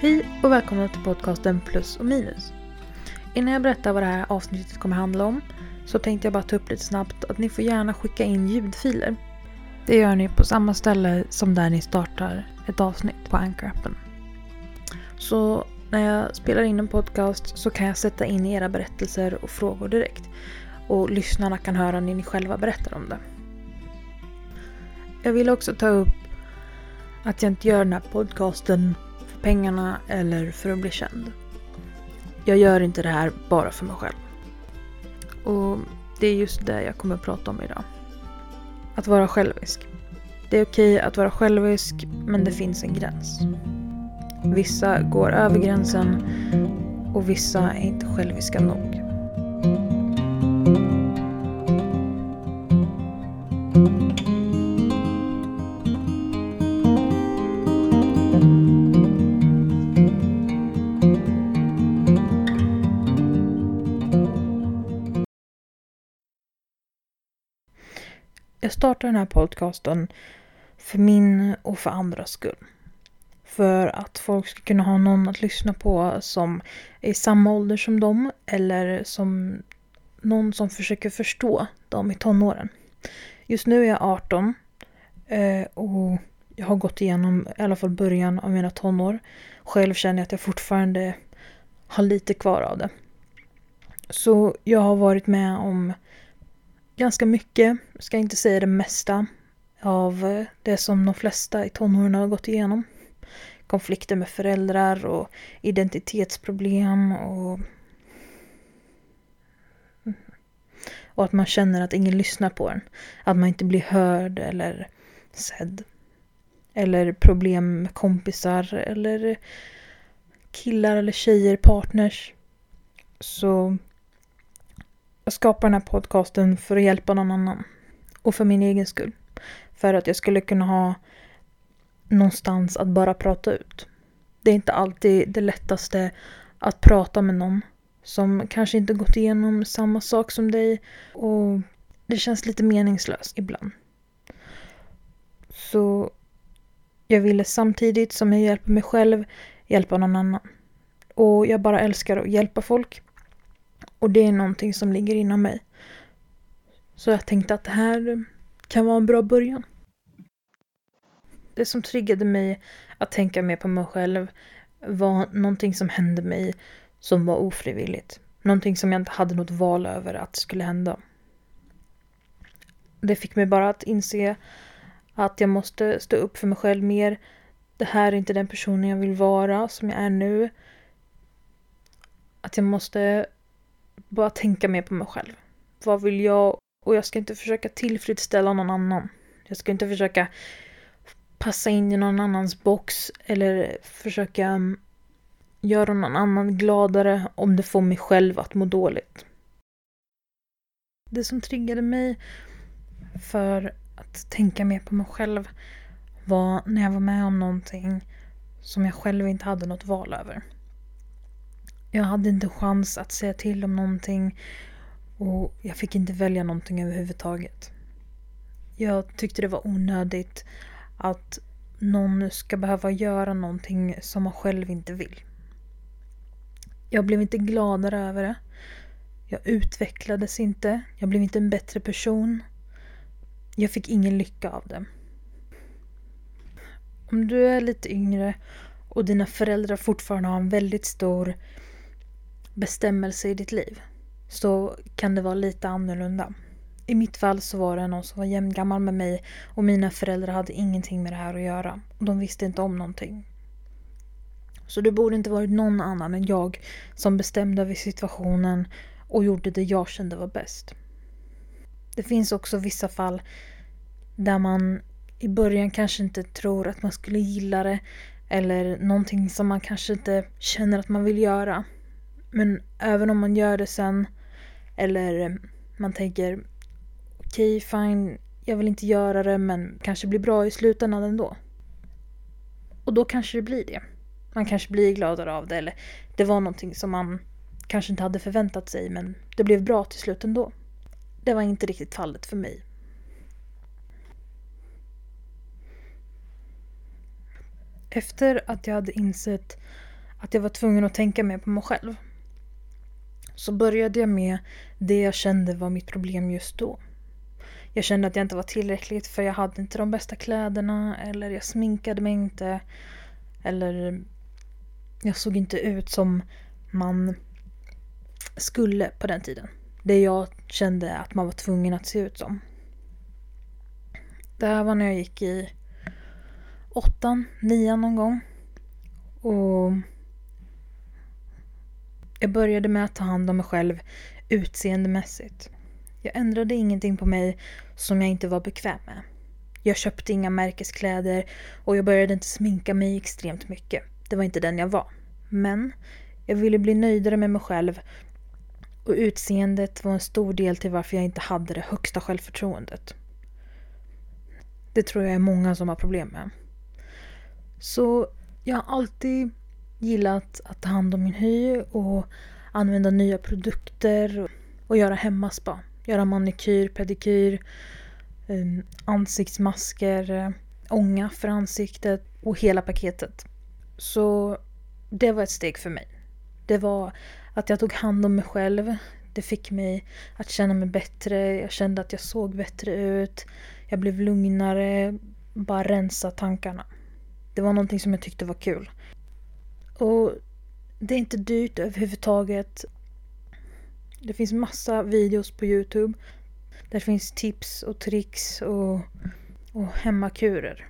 Hej och välkomna till podcasten Plus och Minus. Innan jag berättar vad det här avsnittet kommer handla om så tänkte jag bara ta upp lite snabbt att ni får gärna skicka in ljudfiler. Det gör ni på samma ställe som där ni startar ett avsnitt på Anchor-appen. Så när jag spelar in en podcast så kan jag sätta in era berättelser och frågor direkt. Och lyssnarna kan höra när ni själva berättar om det. Jag vill också ta upp att jag inte gör den här podcasten pengarna eller för att bli känd. Jag gör inte det här bara för mig själv. Och det är just det jag kommer att prata om idag. Att vara självisk. Det är okej att vara självisk, men det finns en gräns. Vissa går över gränsen och vissa är inte själviska nog. Jag startar den här podcasten för min och för andras skull. För att folk ska kunna ha någon att lyssna på som är i samma ålder som dem eller som någon som försöker förstå dem i tonåren. Just nu är jag 18 eh, och jag har gått igenom i alla fall början av mina tonår. Själv känner jag att jag fortfarande har lite kvar av det. Så jag har varit med om ganska mycket, ska inte säga det mesta, av eh, det som de flesta i tonåren har gått igenom. Konflikter med föräldrar och identitetsproblem och och att man känner att ingen lyssnar på en. Att man inte blir hörd eller sedd. Eller problem med kompisar eller killar eller tjejer, partners. Så jag skapar den här podcasten för att hjälpa någon annan. Och för min egen skull. För att jag skulle kunna ha någonstans att bara prata ut. Det är inte alltid det lättaste att prata med någon som kanske inte gått igenom samma sak som dig och det känns lite meningslöst ibland. Så jag ville samtidigt som jag hjälper mig själv hjälpa någon annan. Och jag bara älskar att hjälpa folk. Och det är någonting som ligger inom mig. Så jag tänkte att det här kan vara en bra början. Det som triggade mig att tänka mer på mig själv var någonting som hände mig som var ofrivilligt. Någonting som jag inte hade något val över att det skulle hända. Det fick mig bara att inse att jag måste stå upp för mig själv mer. Det här är inte den personen jag vill vara som jag är nu. Att jag måste bara tänka mer på mig själv. Vad vill jag? Och jag ska inte försöka tillfredsställa någon annan. Jag ska inte försöka passa in i någon annans box eller försöka mm, göra någon annan gladare om det får mig själv att må dåligt. Det som triggade mig för att tänka mer på mig själv var när jag var med om någonting som jag själv inte hade något val över. Jag hade inte chans att säga till om någonting och jag fick inte välja någonting överhuvudtaget. Jag tyckte det var onödigt att någon ska behöva göra någonting som man själv inte vill. Jag blev inte gladare över det. Jag utvecklades inte. Jag blev inte en bättre person. Jag fick ingen lycka av det. Om du är lite yngre och dina föräldrar fortfarande har en väldigt stor bestämmelse i ditt liv så kan det vara lite annorlunda. I mitt fall så var det någon som var jämngammal med mig och mina föräldrar hade ingenting med det här att göra. De visste inte om någonting. Så det borde inte varit någon annan än jag som bestämde över situationen och gjorde det jag kände var bäst. Det finns också vissa fall där man i början kanske inte tror att man skulle gilla det eller någonting som man kanske inte känner att man vill göra. Men även om man gör det sen eller man tänker okej, okay, fine, jag vill inte göra det men kanske blir bra i slutändan ändå. Och då kanske det blir det. Man kanske blir gladare av det eller det var någonting som man kanske inte hade förväntat sig men det blev bra till slut ändå. Det var inte riktigt fallet för mig. Efter att jag hade insett att jag var tvungen att tänka mer på mig själv. Så började jag med det jag kände var mitt problem just då. Jag kände att jag inte var tillräckligt för jag hade inte de bästa kläderna eller jag sminkade mig inte. Eller jag såg inte ut som man skulle på den tiden. Det jag kände att man var tvungen att se ut som. Det här var när jag gick i åttan, nian någon gång. Och jag började med att ta hand om mig själv utseendemässigt. Jag ändrade ingenting på mig som jag inte var bekväm med. Jag köpte inga märkeskläder och jag började inte sminka mig extremt mycket. Det var inte den jag var. Men jag ville bli nöjdare med mig själv och utseendet var en stor del till varför jag inte hade det högsta självförtroendet. Det tror jag är många som har problem med. Så jag har alltid gillat att ta hand om min hy och använda nya produkter och göra hemmaspa. Göra manikyr, pedikyr, ehm, ansiktsmasker, eh, ånga för ansiktet och hela paketet. Så det var ett steg för mig. Det var att jag tog hand om mig själv. Det fick mig att känna mig bättre. Jag kände att jag såg bättre ut. Jag blev lugnare. Bara rensa tankarna. Det var någonting som jag tyckte var kul. Och det är inte dyrt överhuvudtaget. Det finns massa videos på Youtube. Där finns tips och tricks och, och hemmakurer.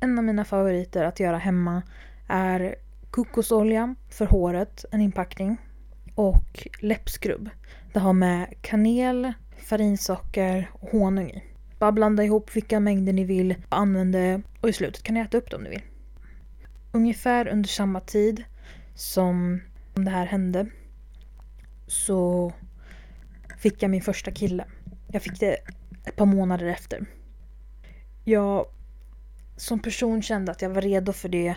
En av mina favoriter att göra hemma är kokosolja för håret, en inpackning. Och läppskrubb. Det har med kanel, farinsocker och honung i. Bara blanda ihop vilka mängder ni vill, använd det och i slutet kan ni äta upp det om ni vill. Ungefär under samma tid som det här hände så fick jag min första kille. Jag fick det ett par månader efter. Jag som person kände att jag var redo för det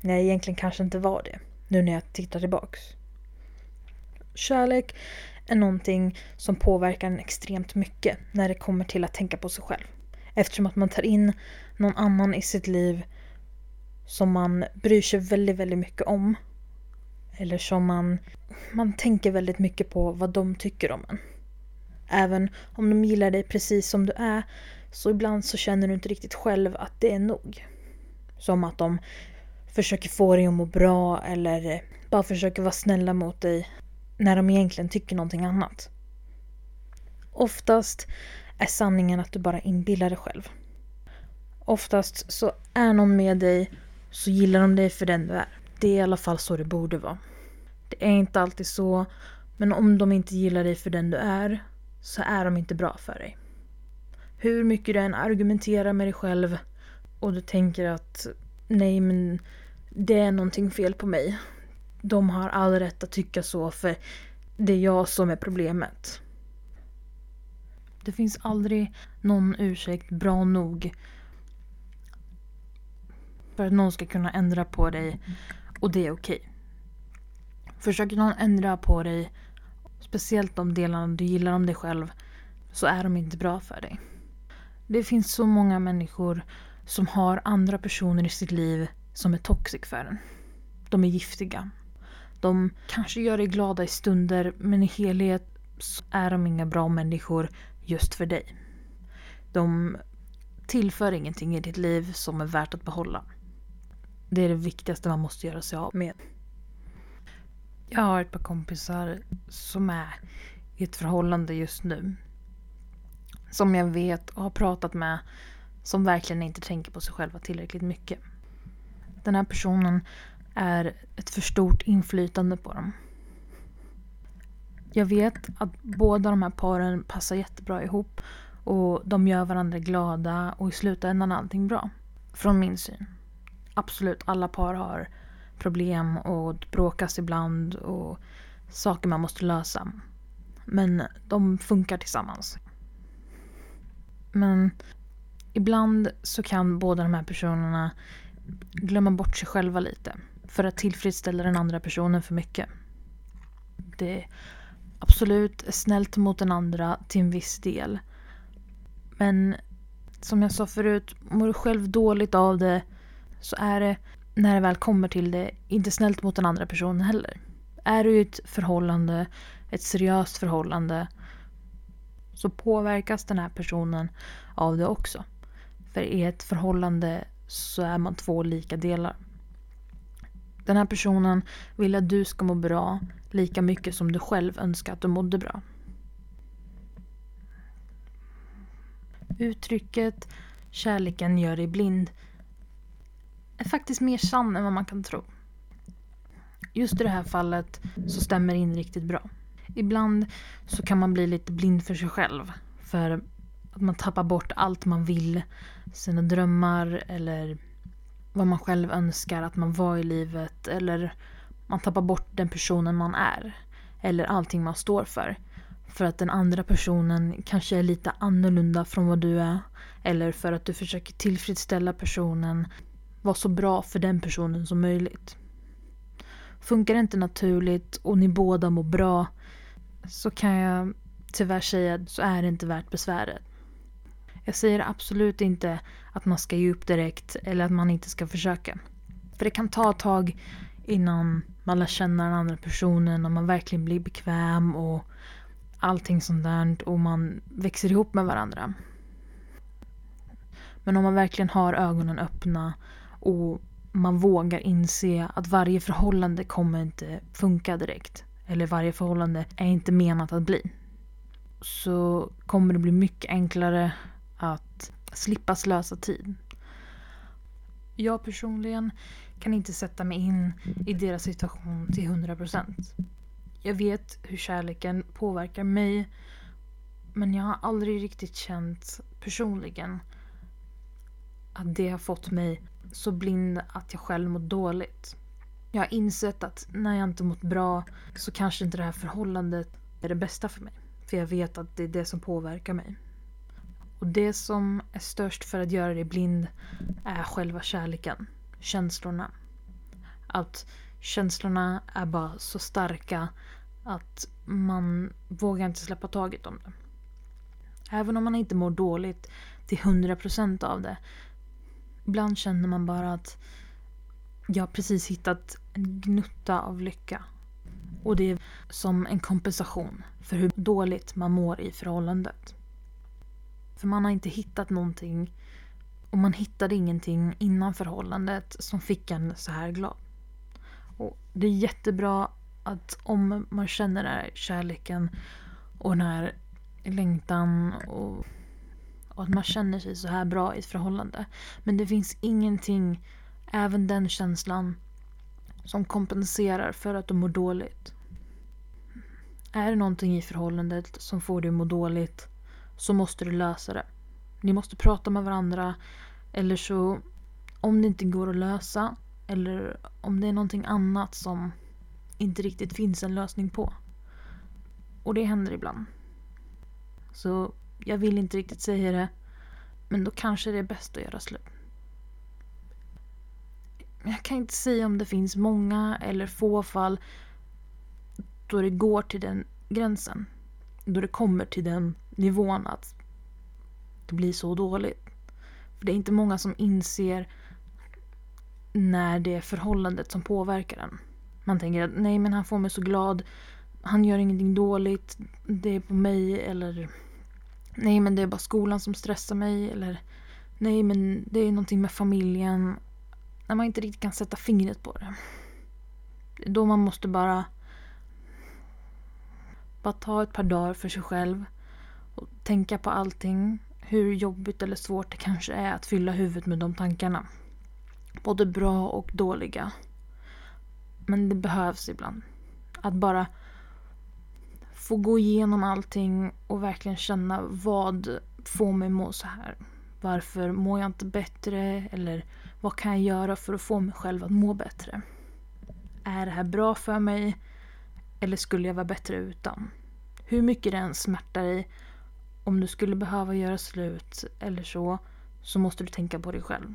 när jag egentligen kanske inte var det. Nu när jag tittar tillbaks. Kärlek är någonting som påverkar en extremt mycket när det kommer till att tänka på sig själv. Eftersom att man tar in någon annan i sitt liv som man bryr sig väldigt, väldigt mycket om. Eller som man, man tänker väldigt mycket på vad de tycker om en. Även om de gillar dig precis som du är så ibland så känner du inte riktigt själv att det är nog. Som att de försöker få dig att må bra eller bara försöker vara snälla mot dig när de egentligen tycker någonting annat. Oftast är sanningen att du bara inbillar dig själv. Oftast så är någon med dig så gillar de dig för den du är. Det är i alla fall så det borde vara. Det är inte alltid så, men om de inte gillar dig för den du är så är de inte bra för dig. Hur mycket du än argumenterar med dig själv och du tänker att nej men det är någonting fel på mig. De har all rätt att tycka så för det är jag som är problemet. Det finns aldrig någon ursäkt bra nog för att någon ska kunna ändra på dig och det är okej. Okay. Försöker någon ändra på dig, speciellt de delarna du gillar om dig själv, så är de inte bra för dig. Det finns så många människor som har andra personer i sitt liv som är toxic för en. De är giftiga. De kanske gör dig glada i stunder men i helhet så är de inga bra människor just för dig. De tillför ingenting i ditt liv som är värt att behålla. Det är det viktigaste man måste göra sig av med. Jag har ett par kompisar som är i ett förhållande just nu. Som jag vet och har pratat med som verkligen inte tänker på sig själva tillräckligt mycket. Den här personen är ett för stort inflytande på dem. Jag vet att båda de här paren passar jättebra ihop och de gör varandra glada och i slutändan är allting bra. Från min syn. Absolut, alla par har problem och bråkas ibland och saker man måste lösa. Men de funkar tillsammans. Men ibland så kan båda de här personerna glömma bort sig själva lite. För att tillfredsställa den andra personen för mycket. Det är absolut snällt mot den andra till en viss del. Men som jag sa förut, mår du själv dåligt av det så är det när det väl kommer till det, inte snällt mot den andra personen heller. Är du i ett förhållande, ett seriöst förhållande, så påverkas den här personen av det också. För i ett förhållande så är man två lika delar. Den här personen vill att du ska må bra lika mycket som du själv önskar att du mådde bra. Uttrycket kärleken gör dig blind är faktiskt mer sann än vad man kan tro. Just i det här fallet så stämmer det in riktigt bra. Ibland så kan man bli lite blind för sig själv. För att man tappar bort allt man vill. Sina drömmar eller vad man själv önskar att man var i livet. Eller man tappar bort den personen man är. Eller allting man står för. För att den andra personen kanske är lite annorlunda från vad du är. Eller för att du försöker tillfredsställa personen. Vara så bra för den personen som möjligt. Funkar det inte naturligt och ni båda mår bra så kan jag tyvärr säga så är det inte värt besväret. Jag säger absolut inte att man ska ge upp direkt eller att man inte ska försöka. För det kan ta ett tag innan man lär känna den andra personen och man verkligen blir bekväm och allting sånt där och man växer ihop med varandra. Men om man verkligen har ögonen öppna och man vågar inse att varje förhållande kommer inte funka direkt. Eller varje förhållande är inte menat att bli. Så kommer det bli mycket enklare att slippa slösa tid. Jag personligen kan inte sätta mig in i deras situation till 100%. Jag vet hur kärleken påverkar mig men jag har aldrig riktigt känt personligen att det har fått mig så blind att jag själv mår dåligt. Jag har insett att när jag inte mått bra så kanske inte det här förhållandet är det bästa för mig. För jag vet att det är det som påverkar mig. Och det som är störst för att göra dig blind är själva kärleken. Känslorna. Att känslorna är bara så starka att man vågar inte släppa taget om det. Även om man inte mår dåligt till 100% av det. Ibland känner man bara att jag har precis hittat en gnutta av lycka. Och det är som en kompensation för hur dåligt man mår i förhållandet. För man har inte hittat någonting och man hittade ingenting innan förhållandet som fick en så här glad. Och Det är jättebra att om man känner den här kärleken och den här längtan och, och att man känner sig så här bra i ett förhållande. Men det finns ingenting Även den känslan som kompenserar för att du mår dåligt. Är det någonting i förhållandet som får dig att må dåligt så måste du lösa det. Ni måste prata med varandra eller så om det inte går att lösa eller om det är någonting annat som inte riktigt finns en lösning på. Och det händer ibland. Så jag vill inte riktigt säga det men då kanske det är bäst att göra slut jag kan inte säga om det finns många eller få fall då det går till den gränsen. Då det kommer till den nivån att det blir så dåligt. För Det är inte många som inser när det är förhållandet som påverkar en. Man tänker att nej men han får mig så glad. Han gör ingenting dåligt. Det är på mig eller nej men det är bara skolan som stressar mig eller nej men det är någonting med familjen när man inte riktigt kan sätta fingret på det. Det är då man måste bara bara ta ett par dagar för sig själv och tänka på allting. Hur jobbigt eller svårt det kanske är att fylla huvudet med de tankarna. Både bra och dåliga. Men det behövs ibland. Att bara få gå igenom allting och verkligen känna vad får mig må så här. Varför mår jag inte bättre? Eller vad kan jag göra för att få mig själv att må bättre? Är det här bra för mig? Eller skulle jag vara bättre utan? Hur mycket det än smärtar dig, om du skulle behöva göra slut eller så, så måste du tänka på dig själv.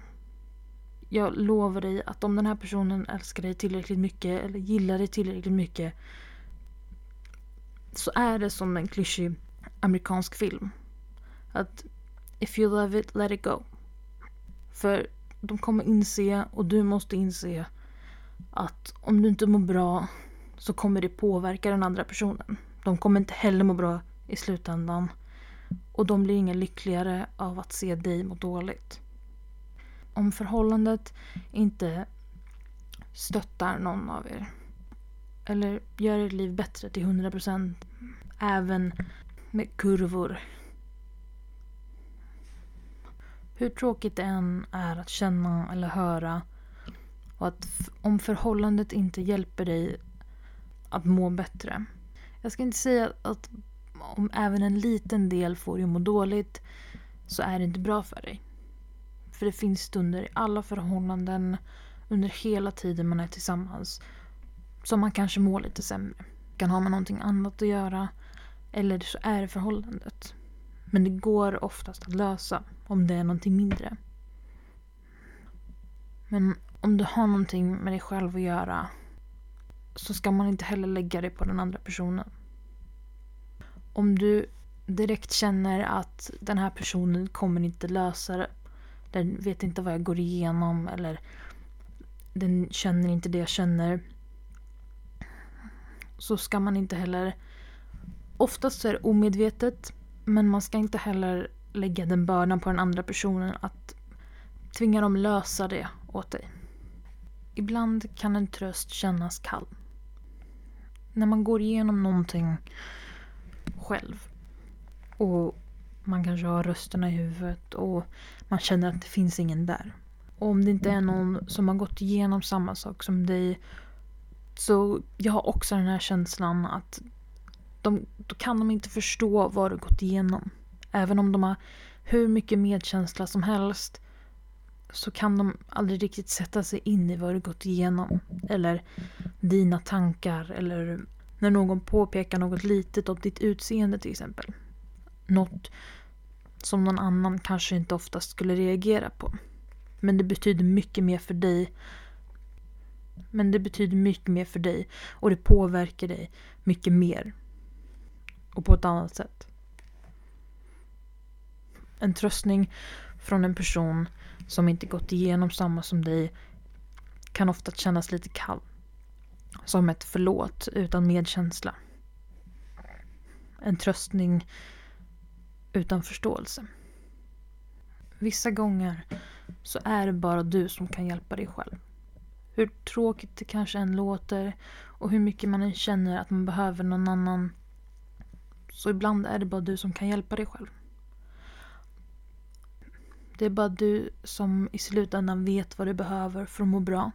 Jag lovar dig att om den här personen älskar dig tillräckligt mycket eller gillar dig tillräckligt mycket så är det som en klyschig amerikansk film. Att if you love it, let it go. För de kommer inse och du måste inse att om du inte mår bra så kommer det påverka den andra personen. De kommer inte heller må bra i slutändan. Och de blir ingen lyckligare av att se dig må dåligt. Om förhållandet inte stöttar någon av er eller gör ert liv bättre till 100% även med kurvor. Hur tråkigt det än är att känna eller höra och att om förhållandet inte hjälper dig att må bättre. Jag ska inte säga att om även en liten del får dig att må dåligt så är det inte bra för dig. För det finns stunder i alla förhållanden under hela tiden man är tillsammans som man kanske mår lite sämre. Kan ha med någonting annat att göra eller så är det förhållandet. Men det går oftast att lösa om det är någonting mindre. Men om du har någonting med dig själv att göra så ska man inte heller lägga det på den andra personen. Om du direkt känner att den här personen kommer inte lösa det. Den vet inte vad jag går igenom eller den känner inte det jag känner. Så ska man inte heller... Oftast så är det omedvetet men man ska inte heller lägga den bördan på den andra personen att tvinga dem lösa det åt dig. Ibland kan en tröst kännas kall. När man går igenom någonting själv och man kanske har rösterna i huvudet och man känner att det finns ingen där. Och om det inte är någon som har gått igenom samma sak som dig så jag har också den här känslan att de, då kan de inte förstå vad du gått igenom. Även om de har hur mycket medkänsla som helst så kan de aldrig riktigt sätta sig in i vad du gått igenom. Eller dina tankar eller när någon påpekar något litet om ditt utseende till exempel. Något som någon annan kanske inte oftast skulle reagera på. Men det betyder mycket mer för dig. Men det betyder mycket mer för dig och det påverkar dig mycket mer. Och på ett annat sätt. En tröstning från en person som inte gått igenom samma som dig kan ofta kännas lite kall. Som ett förlåt utan medkänsla. En tröstning utan förståelse. Vissa gånger så är det bara du som kan hjälpa dig själv. Hur tråkigt det kanske än låter och hur mycket man än känner att man behöver någon annan. Så ibland är det bara du som kan hjälpa dig själv. Det är bara du som i slutändan vet vad du behöver för att må bra.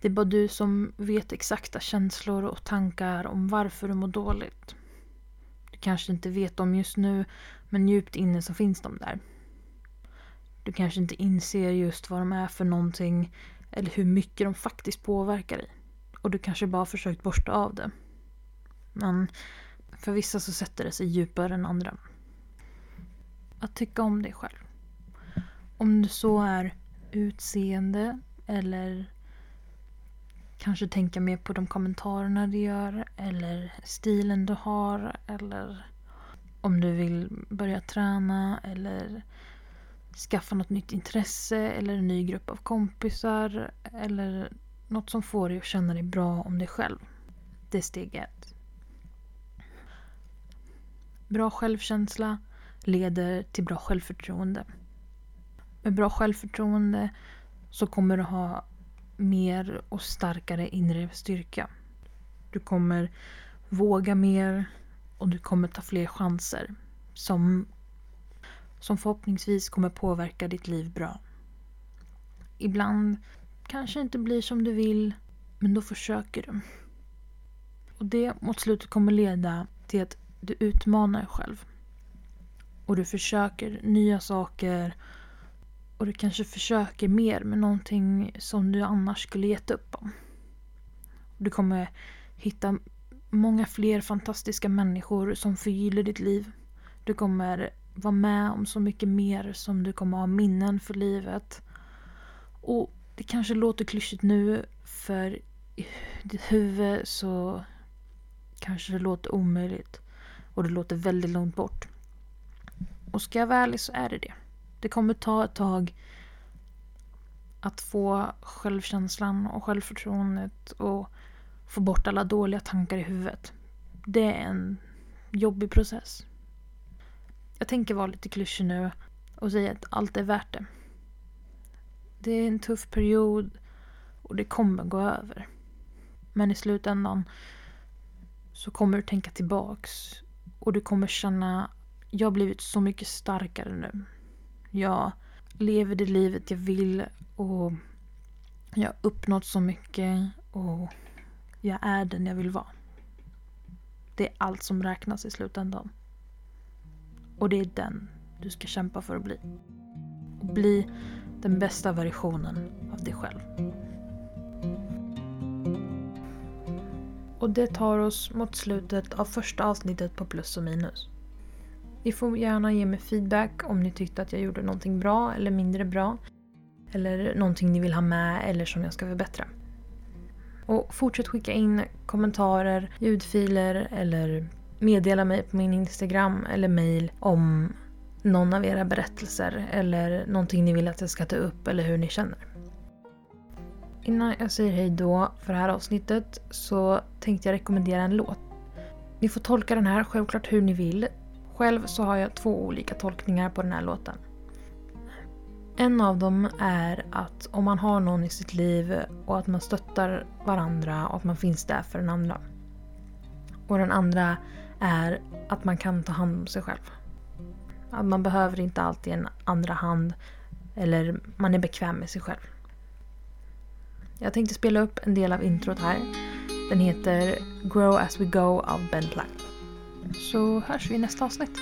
Det är bara du som vet exakta känslor och tankar om varför du mår dåligt. Du kanske inte vet dem just nu, men djupt inne så finns de där. Du kanske inte inser just vad de är för någonting eller hur mycket de faktiskt påverkar dig. Och du kanske bara försökt borsta av det. Men för vissa så sätter det sig djupare än andra. Att tycka om dig själv. Om du så är utseende eller kanske tänka mer på de kommentarerna du gör eller stilen du har eller om du vill börja träna eller skaffa något nytt intresse eller en ny grupp av kompisar eller något som får dig att känna dig bra om dig själv. Det är steg ett. Bra självkänsla leder till bra självförtroende. Med bra självförtroende så kommer du ha mer och starkare inre styrka. Du kommer våga mer och du kommer ta fler chanser som, som förhoppningsvis kommer påverka ditt liv bra. Ibland kanske inte blir som du vill, men då försöker du. Och det mot slutet kommer leda till att du utmanar dig själv. Och du försöker nya saker och du kanske försöker mer med någonting som du annars skulle gett upp om. Du kommer hitta många fler fantastiska människor som förgyller ditt liv. Du kommer vara med om så mycket mer som du kommer ha minnen för livet. Och det kanske låter klyschigt nu för i ditt huvud så kanske det låter omöjligt. Och det låter väldigt långt bort. Och ska jag vara ärlig så är det det. Det kommer ta ett tag Att få självkänslan och självförtroendet och få bort alla dåliga tankar i huvudet. Det är en jobbig process. Jag tänker vara lite klyschig nu och säga att allt är värt det. Det är en tuff period och det kommer gå över. Men i slutändan så kommer du tänka tillbaks och du kommer känna jag har blivit så mycket starkare nu. Jag lever det livet jag vill och jag har uppnått så mycket och jag är den jag vill vara. Det är allt som räknas i slutändan. Och det är den du ska kämpa för att bli. Och bli den bästa versionen av dig själv. Och det tar oss mot slutet av första avsnittet på plus och minus. Ni får gärna ge mig feedback om ni tyckte att jag gjorde någonting bra eller mindre bra. Eller någonting ni vill ha med eller som jag ska förbättra. Och fortsätt skicka in kommentarer, ljudfiler eller meddela mig på min Instagram eller mail om någon av era berättelser eller någonting ni vill att jag ska ta upp eller hur ni känner. Innan jag säger hej då för det här avsnittet så tänkte jag rekommendera en låt. Ni får tolka den här självklart hur ni vill. Själv så har jag två olika tolkningar på den här låten. En av dem är att om man har någon i sitt liv och att man stöttar varandra och att man finns där för den andra. Och den andra är att man kan ta hand om sig själv. Att man behöver inte alltid en andra hand eller man är bekväm med sig själv. Jag tänkte spela upp en del av introt här. Den heter Grow as we go av Ben Platt. Så hörs vi i nästa avsnitt.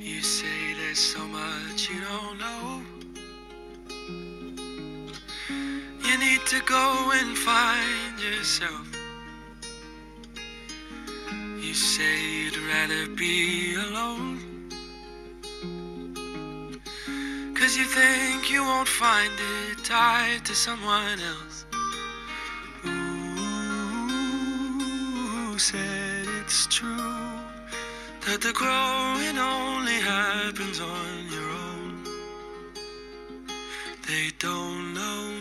You say there's so much you don't need to go and find yourself. You say you'd rather be alone. Cause you think you won't find it tied to someone else. Ooh, said it's true that the growing only happens on your own. They don't know